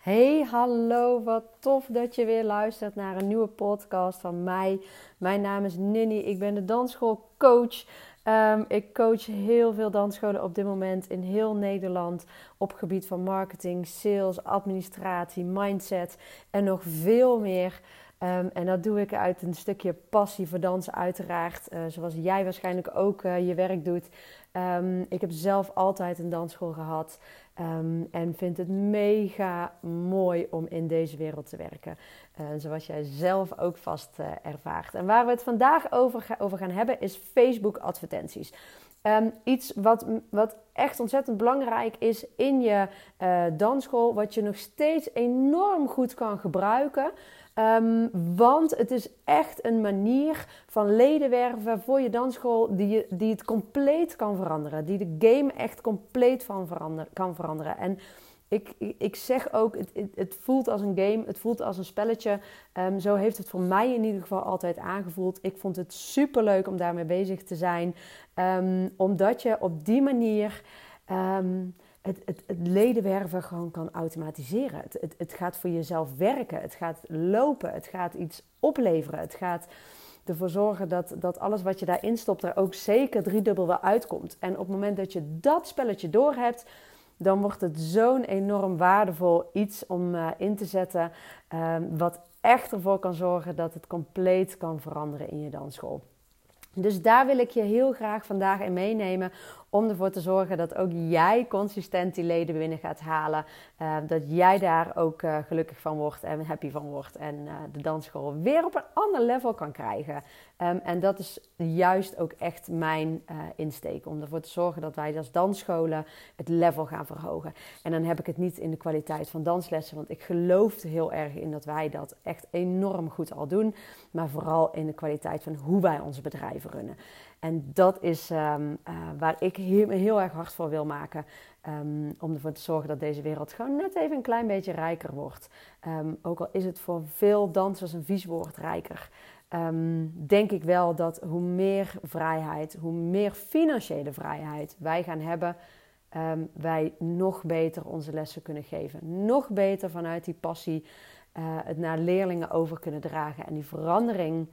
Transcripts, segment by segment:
Hey, hallo, wat tof dat je weer luistert naar een nieuwe podcast van mij. Mijn naam is Ninny, ik ben de dansschoolcoach. Um, ik coach heel veel dansscholen op dit moment in heel Nederland op gebied van marketing, sales, administratie, mindset en nog veel meer. Um, en dat doe ik uit een stukje passie voor dansen, uiteraard. Uh, zoals jij waarschijnlijk ook uh, je werk doet. Um, ik heb zelf altijd een dansschool gehad. Um, en vind het mega mooi om in deze wereld te werken. Uh, zoals jij zelf ook vast uh, ervaart. En waar we het vandaag over, ga, over gaan hebben is Facebook advertenties. Um, iets wat, wat echt ontzettend belangrijk is in je uh, dansschool. Wat je nog steeds enorm goed kan gebruiken. Um, want het is echt een manier van ledenwerven voor je dansschool die, die het compleet kan veranderen. Die de game echt compleet van verander, kan veranderen. En ik, ik zeg ook, het, het, voelt als een game, het voelt als een spelletje. Um, zo heeft het voor mij in ieder geval altijd aangevoeld. Ik vond het super leuk om daarmee bezig te zijn. Um, omdat je op die manier het, het, het ledenwerven gewoon kan automatiseren. Het, het, het gaat voor jezelf werken, het gaat lopen, het gaat iets opleveren. Het gaat ervoor zorgen dat, dat alles wat je daarin stopt er ook zeker driedubbel wel uitkomt. En op het moment dat je dat spelletje door hebt, dan wordt het zo'n enorm waardevol iets om uh, in te zetten. Uh, wat echt ervoor kan zorgen dat het compleet kan veranderen in je dansschool. Dus daar wil ik je heel graag vandaag in meenemen om ervoor te zorgen dat ook jij consistent die leden binnen gaat halen. Uh, dat jij daar ook uh, gelukkig van wordt en happy van wordt. En uh, de dansschool weer op een ander level kan krijgen. Um, en dat is juist ook echt mijn insteek. Om ervoor te zorgen dat wij als dansscholen het level gaan verhogen. En dan heb ik het niet in de kwaliteit van danslessen. Want ik geloof er heel erg in dat wij dat echt enorm goed al doen. Maar vooral in de kwaliteit van hoe wij onze bedrijven runnen. En dat is um, uh, waar ik heel, heel, erg hard voor wil maken. Um, om ervoor te zorgen dat deze wereld gewoon net even een klein beetje rijker wordt. Um, ook al is het voor veel dansers een vies woord rijker. denk ik wel dat hoe meer vrijheid, hoe meer financiële vrijheid wij gaan hebben, wij nog beter onze lessen kunnen geven. Nog beter vanuit die passie uh, het naar leerlingen over kunnen dragen. En die verandering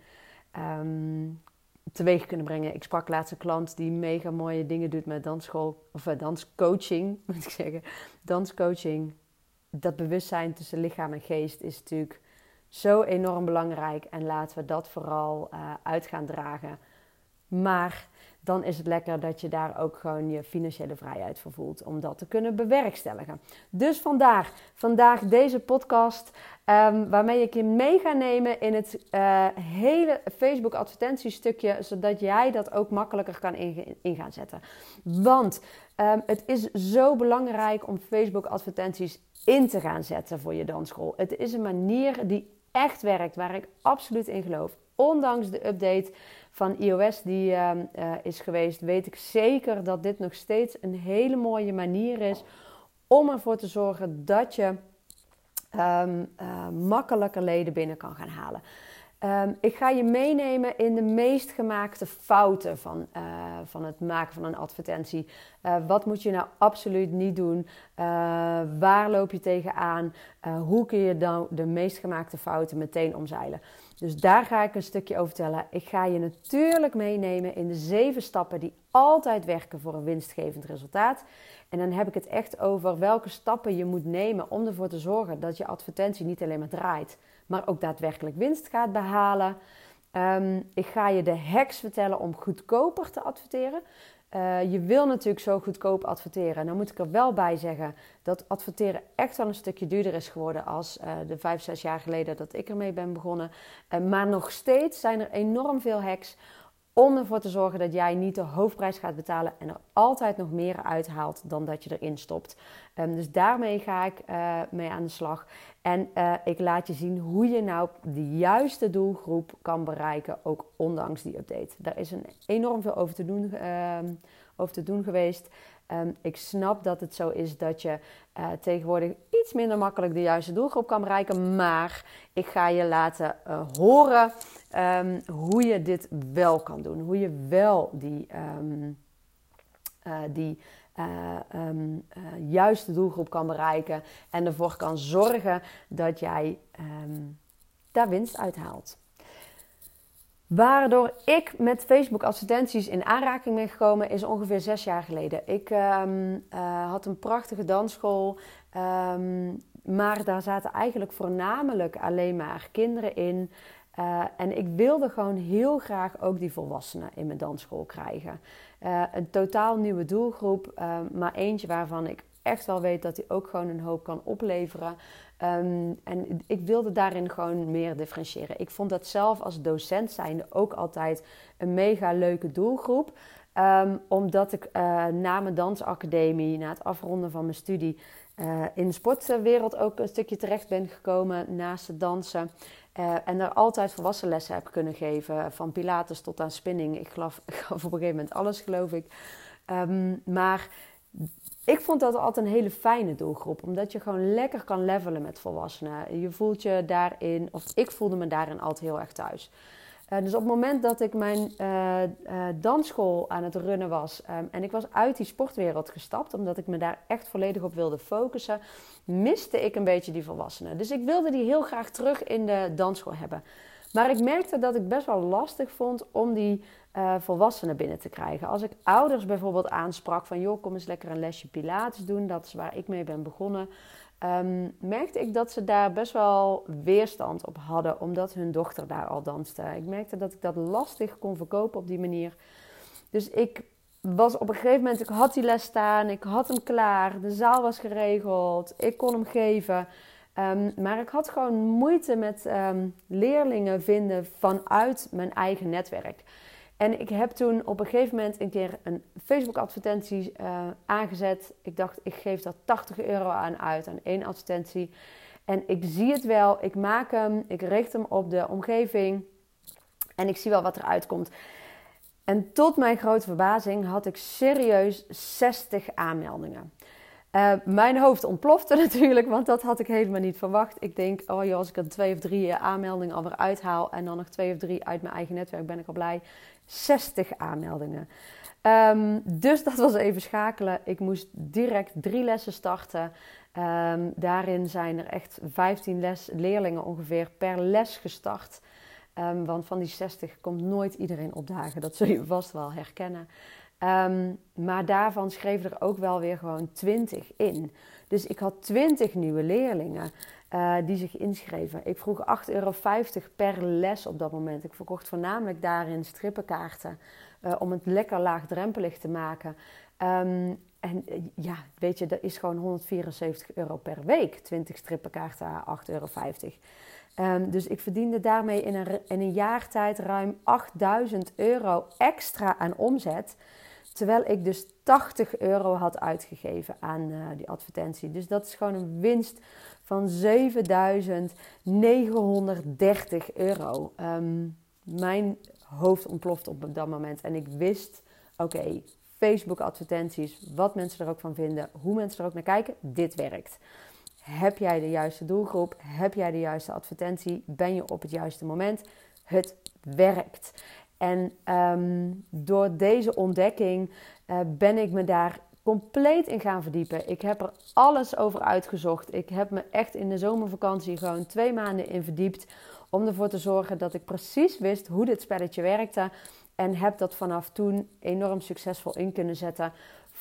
teweeg kunnen brengen. Ik sprak laatst een klant die mega mooie dingen doet met dansschool, of uh, danscoaching, moet ik zeggen. Danscoaching, dat bewustzijn tussen lichaam en geest is natuurlijk zo enorm belangrijk. En laten we dat vooral uh, uit gaan dragen. Maar dan is het lekker dat je daar ook gewoon je financiële vrijheid voor voelt om dat te kunnen bewerkstelligen. Dus vandaar vandaag deze podcast um, waarmee ik je mee ga nemen in het uh, hele Facebook advertentiestukje, zodat jij dat ook makkelijker kan in, gaan zetten. Want um, het is zo belangrijk om Facebook advertenties in te gaan zetten voor je dansschool. Het is een manier die echt werkt, waar ik absoluut in geloof. Ondanks de update van iOS die uh, uh, is geweest, weet ik zeker dat dit nog steeds een hele mooie manier is om ervoor te zorgen dat je um, makkelijker leden binnen kan gaan halen. Um, ik ga je meenemen in de meest gemaakte fouten van, uh, van het maken van een advertentie. Wat moet je nou absoluut niet doen? Waar loop je tegenaan? hoe kun je dan de meest gemaakte fouten meteen omzeilen? Dus daar ga ik een stukje over vertellen. Ik ga je natuurlijk meenemen in de zeven stappen die altijd werken voor een winstgevend resultaat. En dan heb ik het echt over welke stappen je moet nemen om ervoor te zorgen dat je advertentie niet alleen maar draait, maar ook daadwerkelijk winst gaat behalen. Um, ik ga je de hacks vertellen om goedkoper te adverteren. Uh, je wil natuurlijk zo goedkoop adverteren. Nou moet ik er wel bij zeggen dat adverteren echt wel een stukje duurder is geworden als uh, de vijf, zes jaar geleden dat ik ermee ben begonnen. Uh, maar nog steeds zijn er enorm veel hacks om ervoor te zorgen dat jij niet de hoofdprijs gaat betalen en er altijd nog meer uithaalt dan dat je erin stopt. Um, dus daarmee ga ik uh, mee aan de slag. En uh, ik laat je zien hoe je nou de juiste doelgroep kan bereiken, ook ondanks die update. Daar is een enorm veel over te doen, uh, over te doen geweest. Um, ik snap dat het zo is dat je uh, tegenwoordig iets minder makkelijk de juiste doelgroep kan bereiken. Maar ik ga je laten uh, horen um, hoe je dit wel kan doen. Hoe je wel die, um, uh, die juiste doelgroep kan bereiken en ervoor kan zorgen dat jij ehm, daar winst uithaalt. Waardoor ik met Facebook advertenties in aanraking ben gekomen is ongeveer zes jaar geleden. Ik um, uh, had een prachtige dansschool, um, maar daar zaten eigenlijk voornamelijk alleen maar kinderen in. Uh, en ik wilde gewoon heel graag ook die volwassenen in mijn dansschool krijgen. Uh, een totaal nieuwe doelgroep, maar eentje waarvan ik echt wel weet dat hij ook gewoon een hoop kan opleveren. Um, en ik wilde daarin gewoon meer differentiëren. Ik vond dat zelf als docent zijnde ook altijd een mega leuke doelgroep. Um, omdat ik uh, na mijn dansacademie, na het afronden van mijn studie, uh, in de sportwereld ook een stukje terecht ben gekomen naast het dansen. Uh, en daar altijd volwassen lessen heb kunnen geven. Van pilates tot aan spinning. Ik, gaf op een gegeven moment alles, geloof ik. Um, maar ik vond dat altijd een hele fijne doelgroep, omdat je gewoon lekker kan levelen met volwassenen. Je voelt je daarin, of ik voelde me daarin altijd heel erg thuis. Uh, dus op het moment dat ik mijn uh, dansschool aan het runnen was um, en ik was uit die sportwereld gestapt, omdat ik me daar echt volledig op wilde focussen, miste ik een beetje die volwassenen. Dus ik wilde die heel graag terug in de dansschool hebben. Maar ik merkte dat ik best wel lastig vond om die uh, volwassenen binnen te krijgen. Als ik ouders bijvoorbeeld aansprak van joh, kom eens lekker een lesje Pilates doen, dat is waar ik mee ben begonnen. Um, merkte ik dat ze daar best wel weerstand op hadden, omdat hun dochter daar al danste. Ik merkte dat ik dat lastig kon verkopen op die manier. Dus ik was op een gegeven moment, ik had die les staan, ik had hem klaar, de zaal was geregeld, ik kon hem geven. Um, maar ik had gewoon moeite met um, leerlingen vinden vanuit mijn eigen netwerk. En ik heb toen op een gegeven moment een keer een Facebook-advertentie uh, aangezet. Ik dacht, ik geef daar 80 euro aan uit, aan één advertentie. En ik zie het wel, ik maak hem, ik richt hem op de omgeving en ik zie wel wat eruit komt. En tot mijn grote verbazing had ik serieus 60 aanmeldingen. Uh, mijn hoofd ontplofte natuurlijk, want dat had ik helemaal niet verwacht. Ik denk, oh joh, als ik er twee of drie aanmeldingen alweer uithaal en dan nog twee of drie uit mijn eigen netwerk, ben ik al blij. 60 aanmeldingen. Um, dus dat was even schakelen. Ik moest direct drie lessen starten. Um, daarin zijn er echt 15 les, leerlingen ongeveer per les gestart. Um, want van die 60 komt nooit iedereen opdagen. Dat zul je vast wel herkennen. Um, maar daarvan schreven er ook wel weer gewoon 20 in. Dus ik had 20 nieuwe leerlingen uh, die zich inschreven. Ik vroeg 8,50 euro per les op dat moment. Ik verkocht voornamelijk daarin strippenkaarten uh, om het lekker laagdrempelig te maken. Um, en uh, ja, weet je, dat is gewoon 174 euro per week. 20 strippenkaarten à 8,50 euro. Um, dus ik verdiende daarmee in een, in een jaar tijd ruim 8000 euro extra aan omzet. Terwijl ik dus 80 euro had uitgegeven aan uh, die advertentie. Dus dat is gewoon een winst van 7930 euro. Um, mijn hoofd ontploft op dat moment. En ik wist, oké, Facebook advertenties, wat mensen er ook van vinden, hoe mensen er ook naar kijken, dit werkt. Heb jij de juiste doelgroep? Heb jij de juiste advertentie? Ben je op het juiste moment? Het werkt. En um, door deze ontdekking uh, ben ik me daar compleet in gaan verdiepen. Ik heb er alles over uitgezocht. Ik heb me echt in de zomervakantie gewoon twee maanden in verdiept. Om ervoor te zorgen dat ik precies wist hoe dit spelletje werkte. En heb dat vanaf toen enorm succesvol in kunnen zetten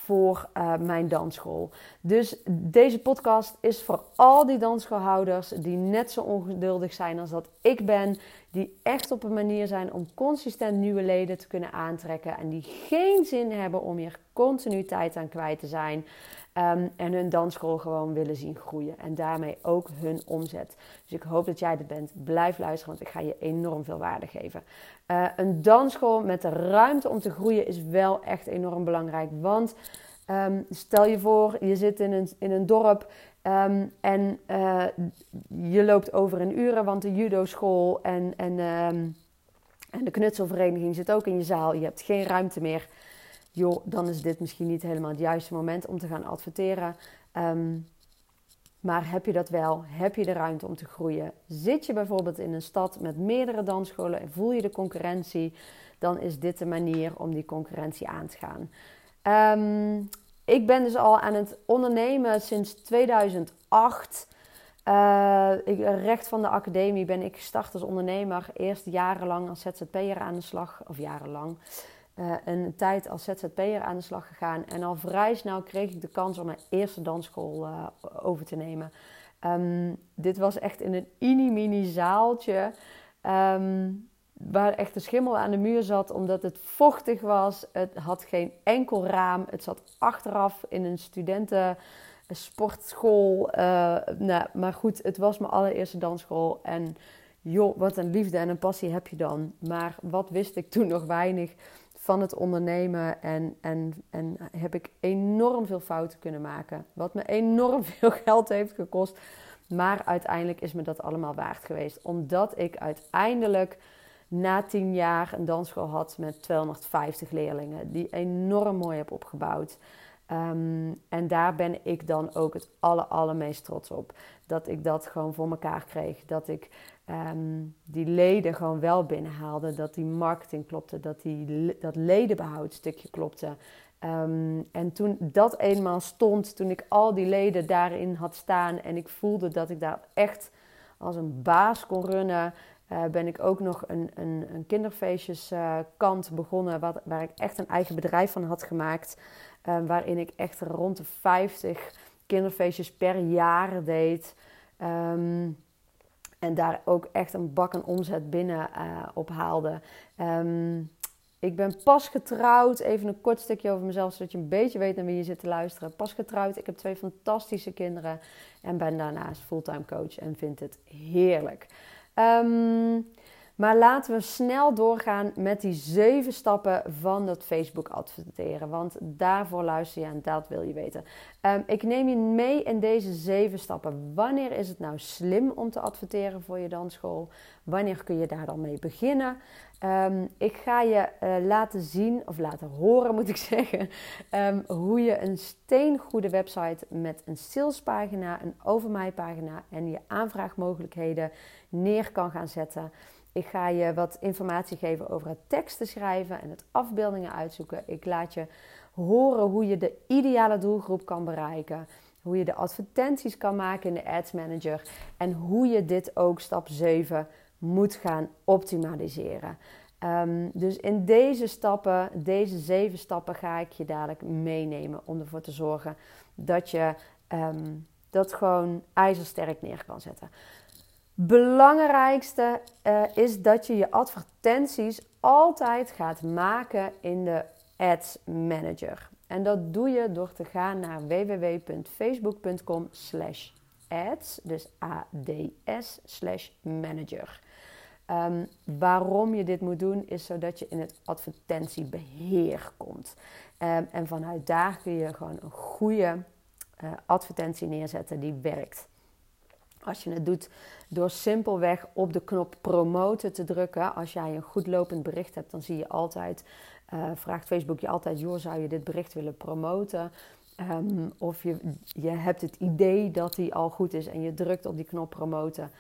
voor uh, mijn dansschool. Dus deze podcast is voor al die dansschoolhouders die net zo ongeduldig zijn als dat ik ben. Die echt op een manier zijn om consistent nieuwe leden te kunnen aantrekken. En die geen zin hebben om hier continu tijd aan kwijt te zijn. Um, en hun dansschool gewoon willen zien groeien. En daarmee ook hun omzet. Dus ik hoop dat jij dit bent. Blijf luisteren, want ik ga je enorm veel waarde geven. Uh, een dansschool met de ruimte om te groeien is wel echt enorm belangrijk. Want um, stel je voor, je zit in een, in een dorp um, en uh, je loopt over in uren, want de judo-school en, en, en de knutselvereniging zit ook in je zaal. Je hebt geen ruimte meer joh, dan is dit misschien niet helemaal het juiste moment om te gaan adverteren. Um, maar heb je dat wel? Heb je de ruimte om te groeien? Zit je bijvoorbeeld in een stad met meerdere dansscholen en voel je de concurrentie? Dan is dit de manier om die concurrentie aan te gaan. Um, ik ben dus al aan het ondernemen sinds 2008. Uh, ik, recht van de academie ben ik gestart als ondernemer. Eerst jarenlang als ZZP'er aan de slag. Of jarenlang. Uh, een tijd als ZZP'er aan de slag gegaan. En al vrij snel kreeg ik de kans om mijn eerste dansschool uh, over te nemen. Um, dit was echt in een mini-mini zaaltje. Um, waar echt een schimmel aan de muur zat omdat het vochtig was. Het had geen enkel raam. Het zat achteraf in een studenten sportschool. Uh, nou, maar goed, het was mijn allereerste dansschool. En joh, wat een liefde en een passie heb je dan. Maar wat wist ik toen nog weinig van het ondernemen. En, en, en heb ik enorm veel fouten kunnen maken. Wat me enorm veel geld heeft gekost. Maar uiteindelijk is me dat allemaal waard geweest. Omdat ik uiteindelijk na tien jaar een dansschool had met 250 leerlingen. Die enorm mooi heb opgebouwd. Um, en daar ben ik dan ook het aller, allermeest trots op. Dat ik dat gewoon voor elkaar kreeg. Dat ik um, die leden gewoon wel binnenhaalde. Dat die marketing klopte. Dat die, dat ledenbehoudstukje klopte. Um, en toen dat eenmaal stond, toen ik al die leden daarin had staan en ik voelde dat ik daar echt als een baas kon runnen, uh, ben ik ook nog een, een, een kinderfeestjeskant uh, begonnen, wat, waar ik echt een eigen bedrijf van had gemaakt. Uh, waarin ik echt rond de 50 kinderfeestjes per jaar deed. Um, en daar ook echt een bak en omzet binnen ophaalde. Um, ik ben pas getrouwd. Even een kort stukje over mezelf, zodat je een beetje weet naar wie je zit te luisteren. Pas getrouwd. Ik heb twee fantastische kinderen. En ben daarnaast fulltime coach en vind het heerlijk. Um, maar laten we snel doorgaan met die zeven stappen van dat Facebook adverteren. Want daarvoor luister je en dat wil je weten. Um, ik neem je mee in deze zeven stappen. Wanneer is het nou slim om te adverteren voor je dansschool? Wanneer kun je daar dan mee beginnen? Um, ik ga je uh, laten zien, of laten horen moet ik zeggen, um, hoe je een steengoede website met een salespagina, een over mij pagina en je aanvraagmogelijkheden neer kan gaan zetten. Ik ga je wat informatie geven over het teksten schrijven en het afbeeldingen uitzoeken. Ik laat je horen hoe je de ideale doelgroep kan bereiken. Hoe je de advertenties kan maken in de Ads Manager. En hoe je dit ook stap 7 moet gaan optimaliseren. Um, dus in deze stappen, deze zeven stappen, ga ik je dadelijk meenemen om ervoor te zorgen dat je um, dat gewoon ijzersterk neer kan zetten belangrijkste uh, is dat je je advertenties altijd gaat maken in de Ads Manager. En dat doe je door te gaan naar www.facebook.com slash ads, dus A-D-S slash manager. Um, waarom je dit moet doen is zodat je in het advertentiebeheer komt. Um, en vanuit daar kun je gewoon een goede uh, advertentie neerzetten die werkt. Als je het doet door simpelweg op de knop promoten te drukken. Als jij een goed lopend bericht hebt, dan zie je altijd, uh, vraagt Facebook je altijd, joh, zou je dit bericht willen promoten? Um, of je, je hebt het idee dat die al goed is en je drukt op die knop promoten.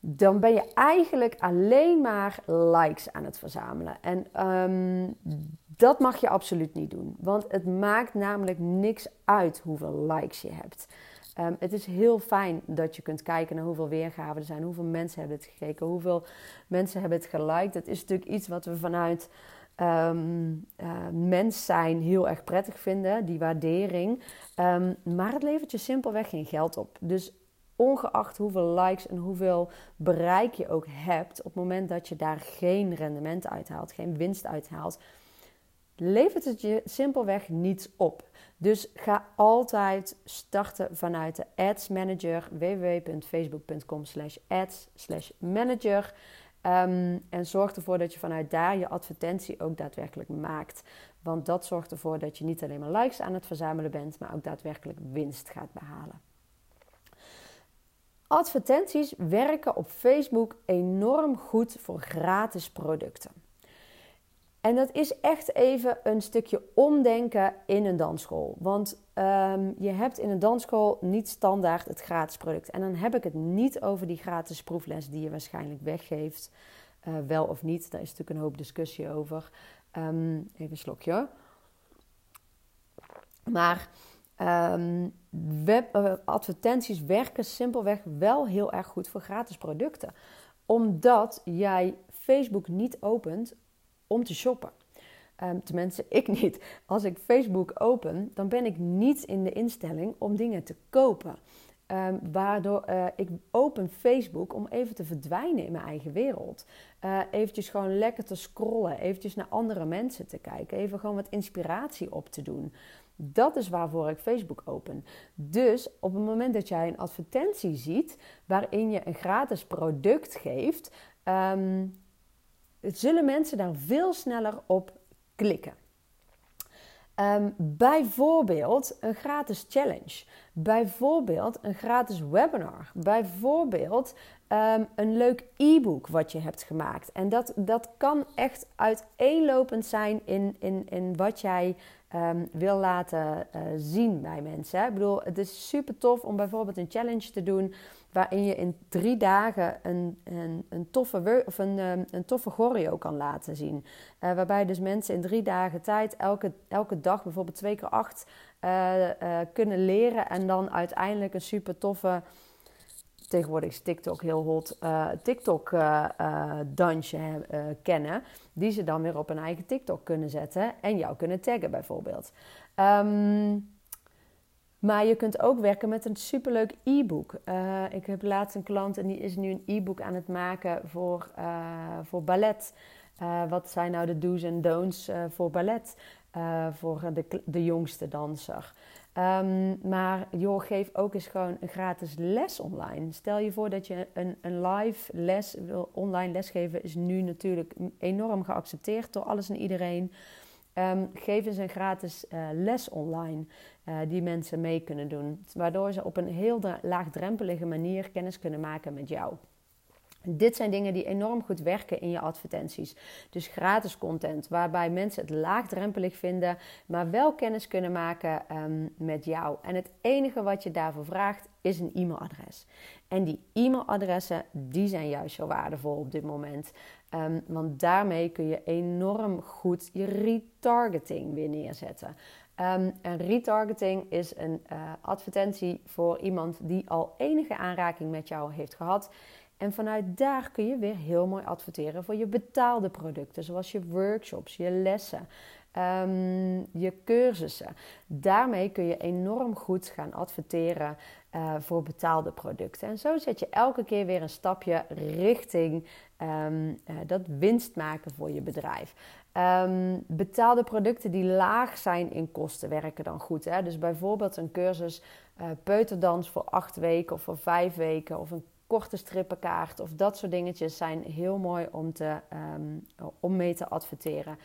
Dan ben je eigenlijk alleen maar likes aan het verzamelen. En um, dat mag je absoluut niet doen. Want het maakt namelijk niks uit hoeveel likes je hebt. Um, het is heel fijn dat je kunt kijken naar hoeveel weergaven er zijn, hoeveel mensen hebben het gekeken, hoeveel mensen hebben het geliked. Dat is natuurlijk iets wat we vanuit um, mens zijn heel erg prettig vinden, die waardering. Um, maar het levert je simpelweg geen geld op. Dus ongeacht hoeveel likes en hoeveel bereik je ook hebt, op het moment dat je daar geen rendement uithaalt, geen winst uithaalt, levert het je simpelweg niets op. Dus ga altijd starten vanuit de Ads Manager, www.facebook.com slash ads slash manager. Um, en zorg ervoor dat je vanuit daar je advertentie ook daadwerkelijk maakt. Want dat zorgt ervoor dat je niet alleen maar likes aan het verzamelen bent, maar ook daadwerkelijk winst gaat behalen. Advertenties werken op Facebook enorm goed voor gratis producten. En dat is echt even een stukje omdenken in een dansschool. Want um, je hebt in een dansschool niet standaard het gratis product. En dan heb ik het niet over die gratis proefles die je waarschijnlijk weggeeft. Uh, wel of niet, daar is natuurlijk een hoop discussie over. Um, even een slokje. Maar ehm, web, uh, advertenties werken simpelweg wel heel erg goed voor gratis producten. Omdat jij Facebook niet opent om te shoppen. Um, tenminste, ik niet. Als ik Facebook open, dan ben ik niet in de instelling om dingen te kopen. Um, waardoor uh, ik open Facebook om even te verdwijnen in mijn eigen wereld. Uh, eventjes gewoon lekker te scrollen, eventjes naar andere mensen te kijken, even gewoon wat inspiratie op te doen. Dat is waarvoor ik Facebook open. Dus op het moment dat jij een advertentie ziet waarin je een gratis product geeft, um, zullen mensen daar veel sneller op klikken. Um, bijvoorbeeld een gratis challenge. Bijvoorbeeld een gratis webinar. Bijvoorbeeld um, een leuk e-book wat je hebt gemaakt. En dat, dat kan echt uiteenlopend zijn in, in, in wat jij um, wil laten uh, zien bij mensen. Ik bedoel, het is super tof om bijvoorbeeld een challenge te doen waarin je in drie dagen een, een, een toffe, of een, um, een toffe choreo kan laten zien. Uh, waarbij dus mensen in drie dagen tijd elke, elke dag bijvoorbeeld twee keer acht uh, kunnen leren en dan uiteindelijk een super toffe tegenwoordig is TikTok heel hot, uh, TikTok-dansje uh, uh, kennen. Die ze dan weer op een eigen TikTok kunnen zetten en jou kunnen taggen bijvoorbeeld. Um, maar je kunt ook werken met een superleuk e-book. ik heb laatst een klant en die is nu een e-book aan het maken voor, voor ballet. wat zijn nou de do's en don'ts voor ballet? voor de, de jongste danser. Um, maar joh, geef ook eens gewoon een gratis les online. Stel je voor dat je een, een live les wil, online lesgeven, is nu natuurlijk enorm geaccepteerd door alles en iedereen. Um, geef eens een gratis uh, les online uh, die mensen mee kunnen doen. Waardoor ze op een heel laagdrempelige manier kennis kunnen maken met jou. Dit zijn dingen die enorm goed werken in je advertenties. Dus gratis content, waarbij mensen het laagdrempelig vinden, maar wel kennis kunnen maken um, met jou. En het enige wat je daarvoor vraagt is een e-mailadres. En die e-mailadressen, die zijn juist zo waardevol op dit moment. Um, want daarmee kun je enorm goed je retargeting weer neerzetten. Um, en retargeting is een uh, advertentie voor iemand die al enige aanraking met jou heeft gehad en vanuit daar kun je weer heel mooi adverteren voor je betaalde producten, zoals je workshops, je lessen, um, je cursussen. Daarmee kun je enorm goed gaan adverteren uh, voor betaalde producten. En zo zet je elke keer weer een stapje richting um, uh, dat winst maken voor je bedrijf. Um, betaalde producten die laag zijn in kosten werken dan goed. Hè? Dus bijvoorbeeld een cursus uh, peuterdans voor acht weken of voor vijf weken of een korte strippenkaart of dat soort dingetjes zijn heel mooi om, te, um, om mee te adverteren.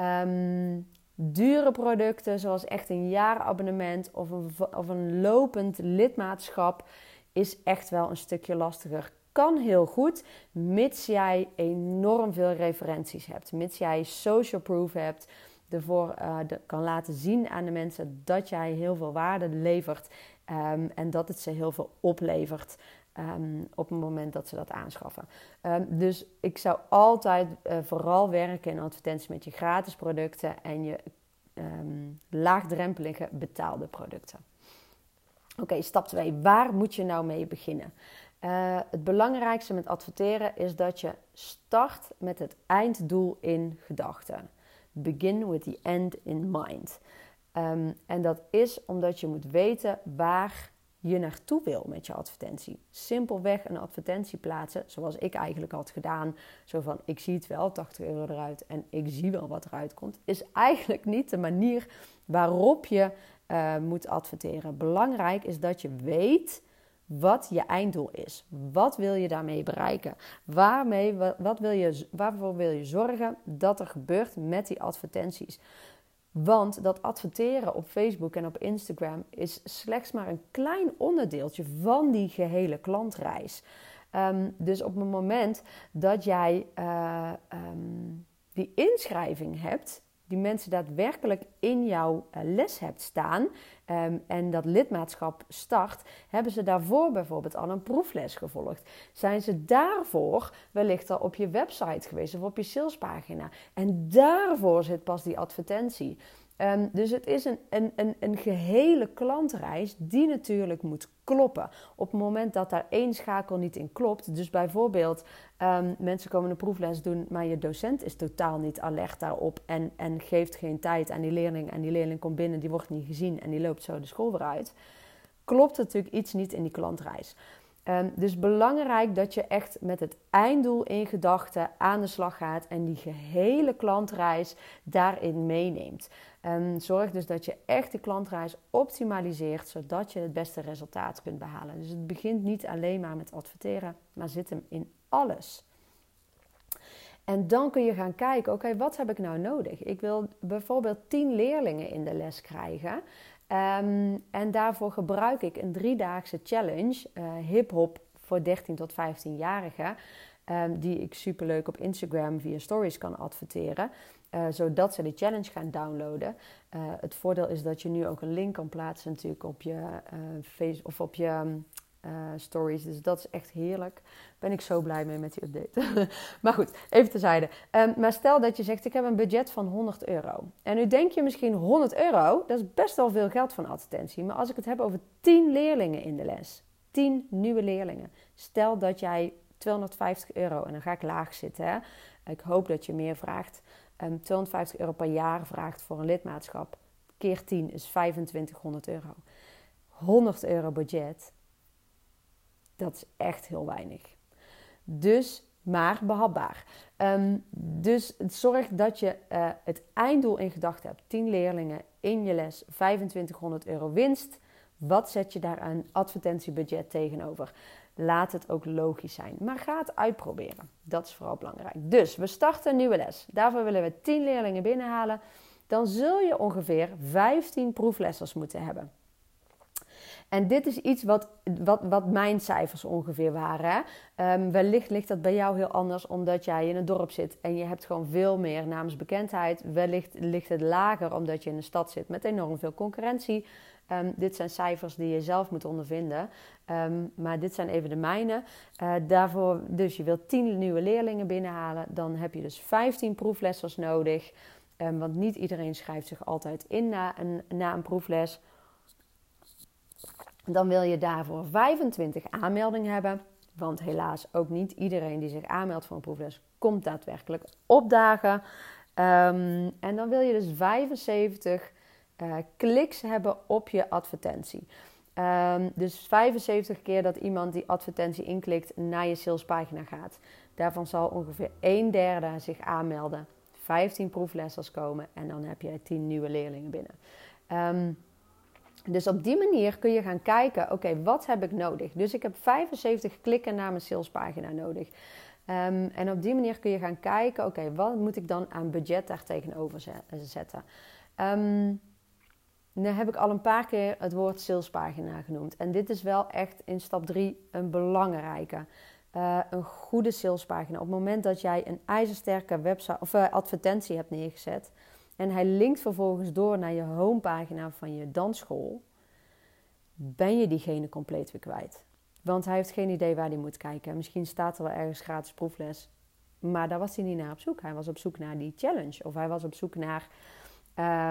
Um, dure producten zoals echt een jaarabonnement of een, of een lopend lidmaatschap is echt wel een stukje lastiger. Kan heel goed, mits jij enorm veel referenties hebt. Mits jij social proof hebt, ervoor de, kan laten zien aan de mensen dat jij heel veel waarde levert um, en dat het ze heel veel oplevert. Um, op het moment dat ze dat aanschaffen. Um, dus ik zou altijd uh, vooral werken in advertenties met je gratis producten en je laagdrempelige betaalde producten. Oké, stap 2. Waar moet je nou mee beginnen? Uh, het belangrijkste met adverteren is dat je start met het einddoel in gedachten. Begin with the end in mind. en dat is omdat je moet weten waar je naartoe wil met je advertentie. Simpelweg een advertentie plaatsen, zoals ik eigenlijk had gedaan. Zo van, ik zie het wel, 80 euro eruit en ik zie wel wat eruit komt. Is eigenlijk niet de manier waarop je uh, moet adverteren. Belangrijk is dat je weet wat je einddoel is. Wat wil je daarmee bereiken? Waarmee, wat wil je, waarvoor wil je zorgen dat er gebeurt met die advertenties? Want dat adverteren op Facebook en op Instagram is slechts maar een klein onderdeeltje van die gehele klantreis. Um, dus op het moment dat jij uh, um, die inschrijving hebt, die mensen daadwerkelijk in jouw eh, les hebt staan um, en dat lidmaatschap start, hebben ze daarvoor bijvoorbeeld al een proefles gevolgd? Zijn ze daarvoor wellicht al op je website geweest of op je salespagina? En daarvoor zit pas die advertentie. Ehm, dus het is een, een, een, een gehele klantreis die natuurlijk moet kloppen. Op het moment dat daar één schakel niet in klopt, dus bijvoorbeeld um, mensen komen een proefles doen, maar je docent is totaal niet alert daarop en, en geeft geen tijd aan die leerling en die leerling komt binnen, die wordt niet gezien en die loopt zo de school weer uit, klopt natuurlijk iets niet in die klantreis. Um, dus belangrijk dat je echt met het einddoel in gedachten aan de slag gaat en die gehele klantreis daarin meeneemt. Um, zorg dus dat je echt de klantreis optimaliseert zodat je het beste resultaat kunt behalen. Dus het begint niet alleen maar met adverteren, maar zit hem in alles. En dan kun je gaan kijken, oké, wat heb ik nou nodig? Ik wil bijvoorbeeld 10 leerlingen in de les krijgen. Um, en daarvoor gebruik ik een driedaagse challenge, uh, hip-hop voor 13 tot 15-jarigen, um, die ik superleuk op Instagram via stories kan adverteren. Uh, zodat ze de challenge gaan downloaden. Uh, het voordeel is dat je nu ook een link kan plaatsen natuurlijk op je face of op je uh, stories. Dus dat is echt heerlijk. Ben ik zo blij mee met die update. maar goed, even terzijde. Um, maar stel dat je zegt, ik heb een budget van 100 euro. En nu denk je misschien 100 euro, dat is best wel veel geld van advertentie. Maar als ik het heb over 10 leerlingen in de les. 10 nieuwe leerlingen. Stel dat jij 250 euro, en dan ga ik laag zitten. Hè? Ik hoop dat je meer vraagt. Um, ehm, 250 euro per jaar vraagt voor een lidmaatschap. Keer 10 is 2500 euro. 100 euro budget dat is echt heel weinig. Dus, maar behapbaar. Um, dus zorg dat je uh, het einddoel in gedachten hebt. 10 leerlingen in je les, 2500 euro winst. Wat zet je daar aan advertentiebudget tegenover? Laat het ook logisch zijn. Maar ga het uitproberen. Dat is vooral belangrijk. Dus we starten een nieuwe les. Daarvoor willen we 10 leerlingen binnenhalen. Dan zul je ongeveer 15 proeflessers moeten hebben. En dit is iets wat, wat, wat mijn cijfers ongeveer waren. Um, wellicht ligt dat bij jou heel anders omdat jij in een dorp zit en je hebt gewoon veel meer naamsbekendheid. Wellicht ligt het lager omdat je in een stad zit met enorm veel concurrentie. Um, dit zijn cijfers die je zelf moet ondervinden. Um, maar dit zijn even de mijne. Uh, daarvoor, dus je wilt 10 nieuwe leerlingen binnenhalen. Dan heb je dus 15 proeflessers nodig. Want niet iedereen schrijft zich altijd in na een, na een proefles. Dan wil je daarvoor 25 aanmeldingen hebben. Want helaas ook niet iedereen die zich aanmeldt voor een proefles komt daadwerkelijk opdagen. Um, en dan wil je dus 75 uh, eh, kliks hebben op je advertentie. Um, dus 75 keer dat iemand die advertentie inklikt naar je salespagina gaat. Daarvan zal ongeveer een derde zich aanmelden. 15 proeflessers komen en dan heb je 10 nieuwe leerlingen binnen. Um, dus op die manier kun je gaan kijken, oké, wat heb ik nodig? Dus ik heb 75 klikken naar mijn salespagina nodig. Um, en op die manier kun je gaan kijken, oké, wat moet ik dan aan budget daar tegenover zetten? Um, nu heb ik al een paar keer het woord salespagina genoemd. En dit is wel echt in stap 3 een belangrijke. Uh, een goede salespagina. Op het moment dat jij een ijzersterke website of uh, advertentie hebt neergezet, en hij linkt vervolgens door naar je homepagina van je dansschool, ben je diegene compleet weer kwijt. Want hij heeft geen idee waar hij moet kijken. Misschien staat er wel ergens gratis proefles, maar daar was hij niet naar op zoek. Hij was op zoek naar die challenge of hij was op zoek naar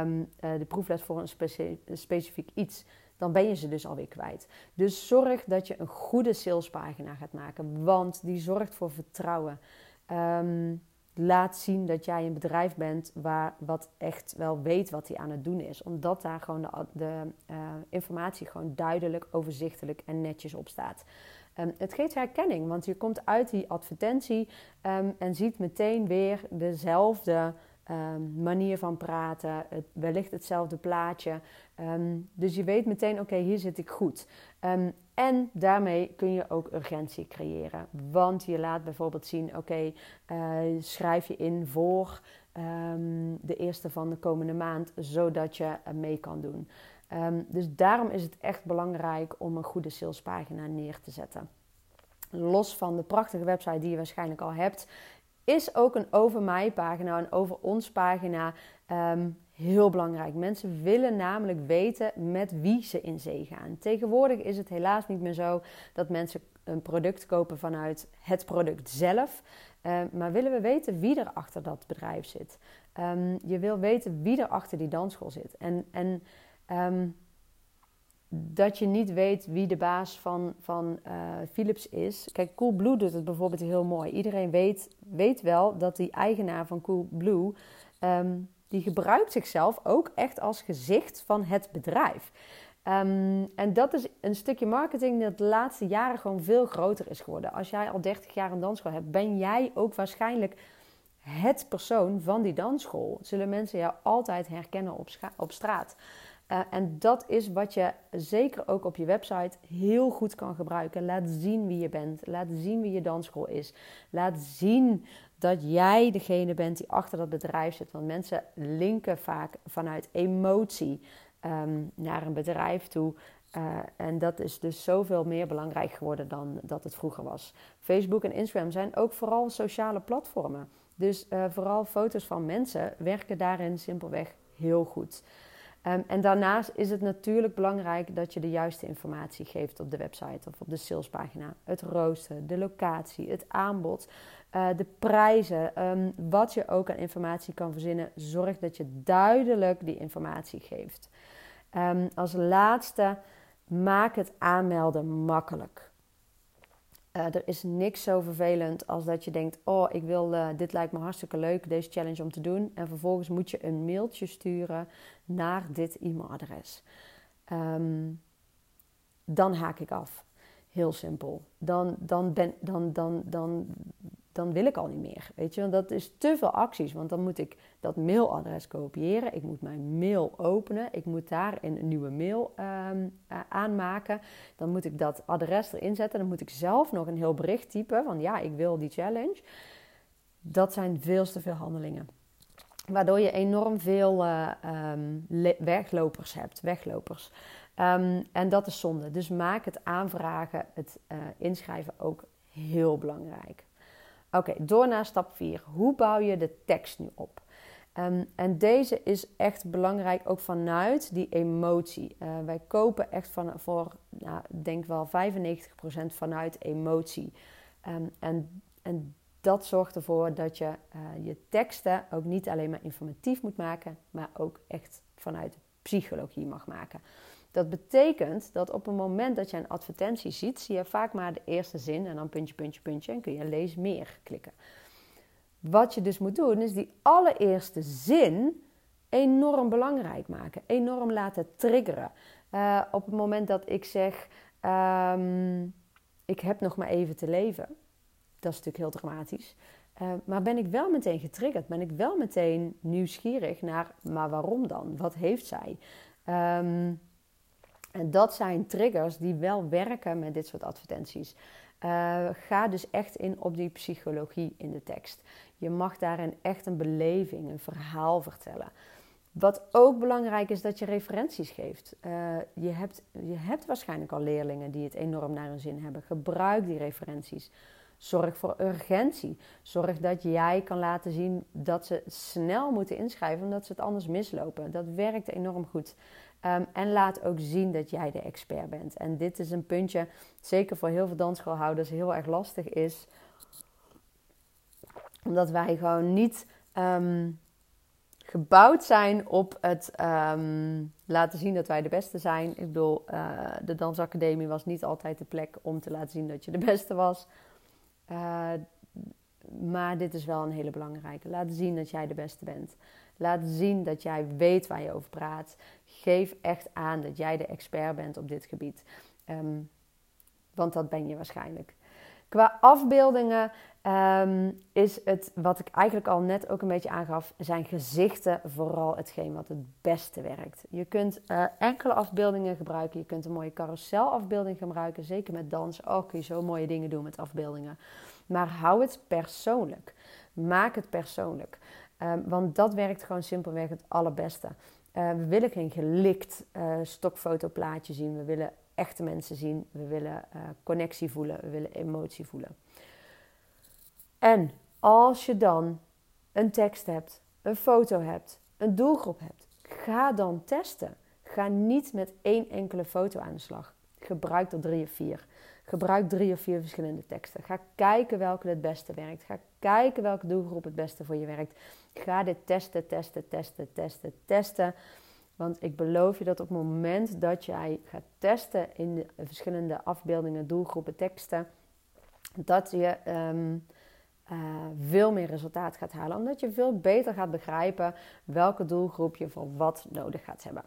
um, uh, de proefles voor een, specifiek iets. Dan ben je ze dus alweer kwijt. Dus zorg dat je een goede salespagina gaat maken, want die zorgt voor vertrouwen. Um, laat zien dat jij een bedrijf bent waar wat echt wel weet wat hij aan het doen is. Omdat daar gewoon de, uh, informatie gewoon duidelijk, overzichtelijk en netjes op staat. Um, het geeft herkenning, want je komt uit die advertentie um, en ziet meteen weer dezelfde um, manier van praten, het, wellicht hetzelfde plaatje. Dus je weet meteen, oké, hier zit ik goed. En daarmee kun je ook urgentie creëren. Want je laat bijvoorbeeld zien, oké, uh, schrijf je in voor de eerste van de komende maand, zodat je mee kan doen. dus daarom is het echt belangrijk om een goede salespagina neer te zetten. Los van de prachtige website die je waarschijnlijk al hebt, is ook een over mij pagina, een over ons pagina um, heel belangrijk. Mensen willen namelijk weten met wie ze in zee gaan. Tegenwoordig is het helaas niet meer zo dat mensen een product kopen vanuit het product zelf. Uh, maar willen we weten wie er achter dat bedrijf zit? Um, je wil weten wie er achter die dansschool zit. En, en um, dat je niet weet wie de baas van, van uh, Philips is. Kijk, Coolblue doet het bijvoorbeeld heel mooi. Iedereen weet, weet wel dat die eigenaar van Coolblue... Um, die gebruikt zichzelf ook echt als gezicht van het bedrijf. Um, en dat is een stukje marketing dat de laatste jaren gewoon veel groter is geworden. Als jij al 30 jaar een dansschool hebt, ben jij ook waarschijnlijk het persoon van die dansschool. Zullen mensen jou altijd herkennen op, op straat. Uh, en dat is wat je zeker ook op je website heel goed kan gebruiken. Laat zien wie je bent. Laat zien wie je dansschool is. Laat zien dat jij degene bent die achter dat bedrijf zit. Want mensen linken vaak vanuit emotie um, naar een bedrijf toe. Uh, en dat is dus zoveel meer belangrijk geworden dan dat het vroeger was. Facebook en Instagram zijn ook vooral sociale platformen. Dus uh, vooral foto's van mensen werken daarin simpelweg heel goed. Um, en daarnaast is het natuurlijk belangrijk dat je de juiste informatie geeft op de website of op de salespagina. Het rooster, de locatie, het aanbod, uh, de prijzen, um, wat je ook aan informatie kan verzinnen. Zorg dat je duidelijk die informatie geeft. Um, als laatste, maak het aanmelden makkelijk. Uh, er is niks zo vervelend als dat je denkt: Oh, ik wil, uh, dit lijkt me hartstikke leuk, deze challenge om te doen. En vervolgens moet je een mailtje sturen naar dit e-mailadres. Um, dan haak ik af. Heel simpel. Dan, dan, ben, dan, dan, dan, dan wil ik al niet meer. Weet je, want dat is te veel acties. Want dan moet ik dat mailadres kopiëren. Ik moet mijn mail openen. Ik moet daar een nieuwe mail um, uh, aanmaken. Dan moet ik dat adres erin zetten. Dan moet ik zelf nog een heel bericht typen van ja, ik wil die challenge. Dat zijn veel te veel handelingen. Waardoor je enorm veel uh, um, weglopers hebt. Weglopers. Um, en dat is zonde. Dus maak het aanvragen, het uh, inschrijven ook heel belangrijk. Oké, door naar stap 4. Hoe bouw je de tekst nu op? Um, en deze is echt belangrijk ook vanuit die emotie. Uh, wij kopen echt van, voor, nou, denk wel 95% vanuit emotie. Um, en, en dat zorgt ervoor dat je uh, je teksten ook niet alleen maar informatief moet maken, maar ook echt vanuit psychologie mag maken. Dat betekent dat op het moment dat je een advertentie ziet, zie je vaak maar de eerste zin en dan puntje, puntje, puntje en kun je lees meer klikken. Wat je dus moet doen, is die allereerste zin enorm belangrijk maken, enorm laten triggeren. Uh, op het moment dat ik zeg, um, ik heb nog maar even te leven, dat is natuurlijk heel dramatisch. Uh, maar ben ik wel meteen getriggerd? Ben ik wel meteen nieuwsgierig naar, maar waarom dan? Wat heeft zij? Um, en dat zijn triggers die wel werken met dit soort advertenties. Uh, ga dus echt in op die psychologie in de tekst. Je mag daarin echt een beleving, een verhaal vertellen. Wat ook belangrijk is dat je referenties geeft. Uh, je, hebt, je hebt waarschijnlijk al leerlingen die het enorm naar hun zin hebben. Gebruik die referenties. Zorg voor urgentie. Zorg dat jij kan laten zien dat ze snel moeten inschrijven, omdat ze het anders mislopen. Dat werkt enorm goed. Um, en laat ook zien dat jij de expert bent. En dit is een puntje, zeker voor heel veel dansschoolhouders, heel erg lastig is. Omdat wij gewoon niet um, gebouwd zijn op het um, laten zien dat wij de beste zijn. Ik bedoel, uh, de dansacademie was niet altijd de plek om te laten zien dat je de beste was. Uh, maar dit is wel een hele belangrijke. Laat zien dat jij de beste bent. Laat zien dat jij weet waar je over praat. Geef echt aan dat jij de expert bent op dit gebied. Um, want dat ben je waarschijnlijk. Qua afbeeldingen um, is het, wat ik eigenlijk al net ook een beetje aangaf, zijn gezichten vooral hetgeen wat het beste werkt. Je kunt uh, enkele afbeeldingen gebruiken. Je kunt een mooie carouselafbeelding gebruiken. Zeker met dans. Oh, kun je zo mooie dingen doen met afbeeldingen. Maar hou het persoonlijk. Maak het persoonlijk. Um, want dat werkt gewoon simpelweg het allerbeste. Uh, we willen geen gelikt uh, stokfotoplaatje zien. We willen echte mensen zien. We willen uh, connectie voelen. We willen emotie voelen. En als je dan een tekst hebt, een foto hebt, een doelgroep hebt, Ga dan testen. Ga niet met één enkele foto aan de slag. Gebruik er drie of vier. Gebruik drie of vier verschillende teksten. Ga kijken welke het beste werkt. Ga kijken welke doelgroep het beste voor je werkt. Ga dit testen, testen, testen, testen, testen. Want ik beloof je dat op het moment dat jij gaat testen in de verschillende afbeeldingen, doelgroepen, teksten, dat je um, veel meer resultaat gaat halen. Omdat je veel beter gaat begrijpen welke doelgroep je voor wat nodig gaat hebben.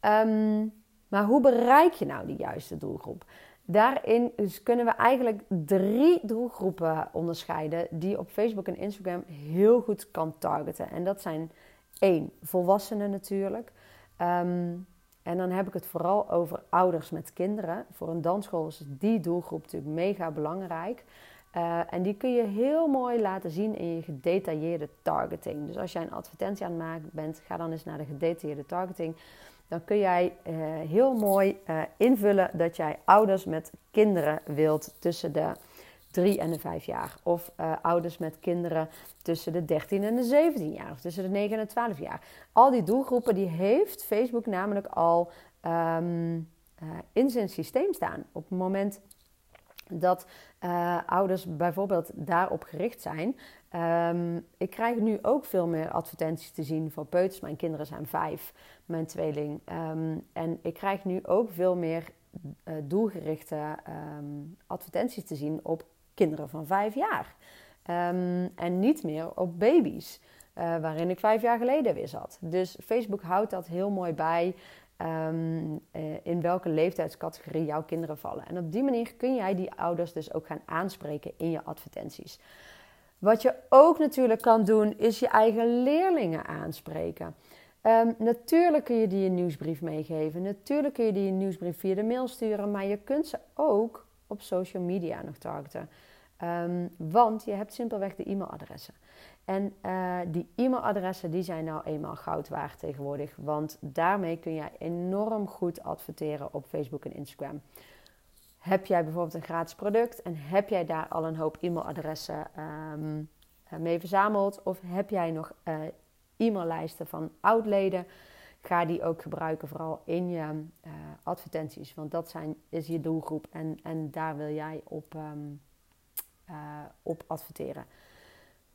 Ehm, maar hoe bereik je nou die juiste doelgroep? Daarin dus kunnen we eigenlijk drie doelgroepen onderscheiden die op Facebook en Instagram heel goed kan targeten. En dat zijn één, volwassenen natuurlijk. Ehm, en dan heb ik het vooral over ouders met kinderen. Voor een dansschool is die doelgroep natuurlijk mega belangrijk. Uh, en die kun je heel mooi laten zien in je gedetailleerde targeting. Dus als jij een advertentie aan het maken bent, ga dan eens naar de gedetailleerde targeting dan kun jij uh, heel mooi uh, invullen dat jij ouders met kinderen wilt tussen de 3 en de 5 jaar. Of uh, ouders met kinderen tussen de 13 en de 17 jaar. Of tussen de 9 en de 12 jaar. Al die doelgroepen die heeft Facebook namelijk al um, in zijn systeem staan. Op het moment dat uh, ouders bijvoorbeeld daarop gericht zijn. Um, ik krijg nu ook veel meer advertenties te zien voor peuters. Mijn kinderen zijn vijf, mijn tweeling. Um, en ik krijg nu ook veel meer uh, doelgerichte um, advertenties te zien op kinderen van vijf jaar. en niet meer op baby's, uh, waarin ik vijf jaar geleden weer zat. Dus Facebook houdt dat heel mooi bij. Um, in welke leeftijdscategorie jouw kinderen vallen. En op die manier kun jij die ouders dus ook gaan aanspreken in je advertenties. Wat je ook natuurlijk kan doen, is je eigen leerlingen aanspreken. Um, natuurlijk kun je die een nieuwsbrief meegeven. Natuurlijk kun je die een nieuwsbrief via de mail sturen. Maar je kunt ze ook op social media nog targeten. Um, want je hebt simpelweg de e-mailadressen. En uh, die e-mailadressen die zijn nou eenmaal goud waard tegenwoordig. Want daarmee kun je enorm goed adverteren op Facebook en Instagram. Heb jij bijvoorbeeld een gratis product en heb jij daar al een hoop e-mailadressen um, mee verzameld? Of heb jij nog uh, e-maillijsten van oudleden? Ga die ook gebruiken, vooral in je uh, advertenties. Want dat zijn, is je doelgroep en, en daar wil jij op, um, op adverteren.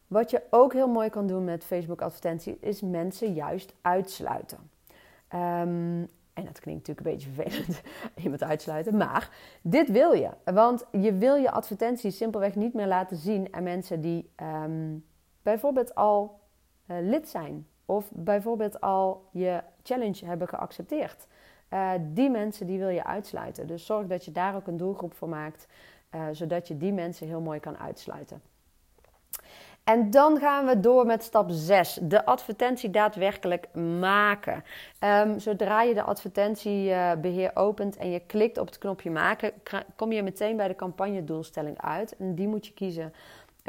Wat je ook heel mooi kan doen met Facebook advertenties is mensen juist uitsluiten. Um, en dat klinkt natuurlijk een beetje vervelend, iemand uitsluiten. Maar dit wil je. Want je wil je advertenties simpelweg niet meer laten zien aan mensen die um, bijvoorbeeld al uh, lid zijn. Of bijvoorbeeld al je challenge hebben geaccepteerd. Uh, die mensen die wil je uitsluiten. Dus zorg dat je daar ook een doelgroep voor maakt. Uh, zodat je die mensen heel mooi kan uitsluiten. En dan gaan we door met stap 6. De advertentie daadwerkelijk maken. Um, zodra je de advertentiebeheer opent en je klikt op het knopje maken, kom je meteen bij de campagnedoelstelling uit. En die moet je kiezen.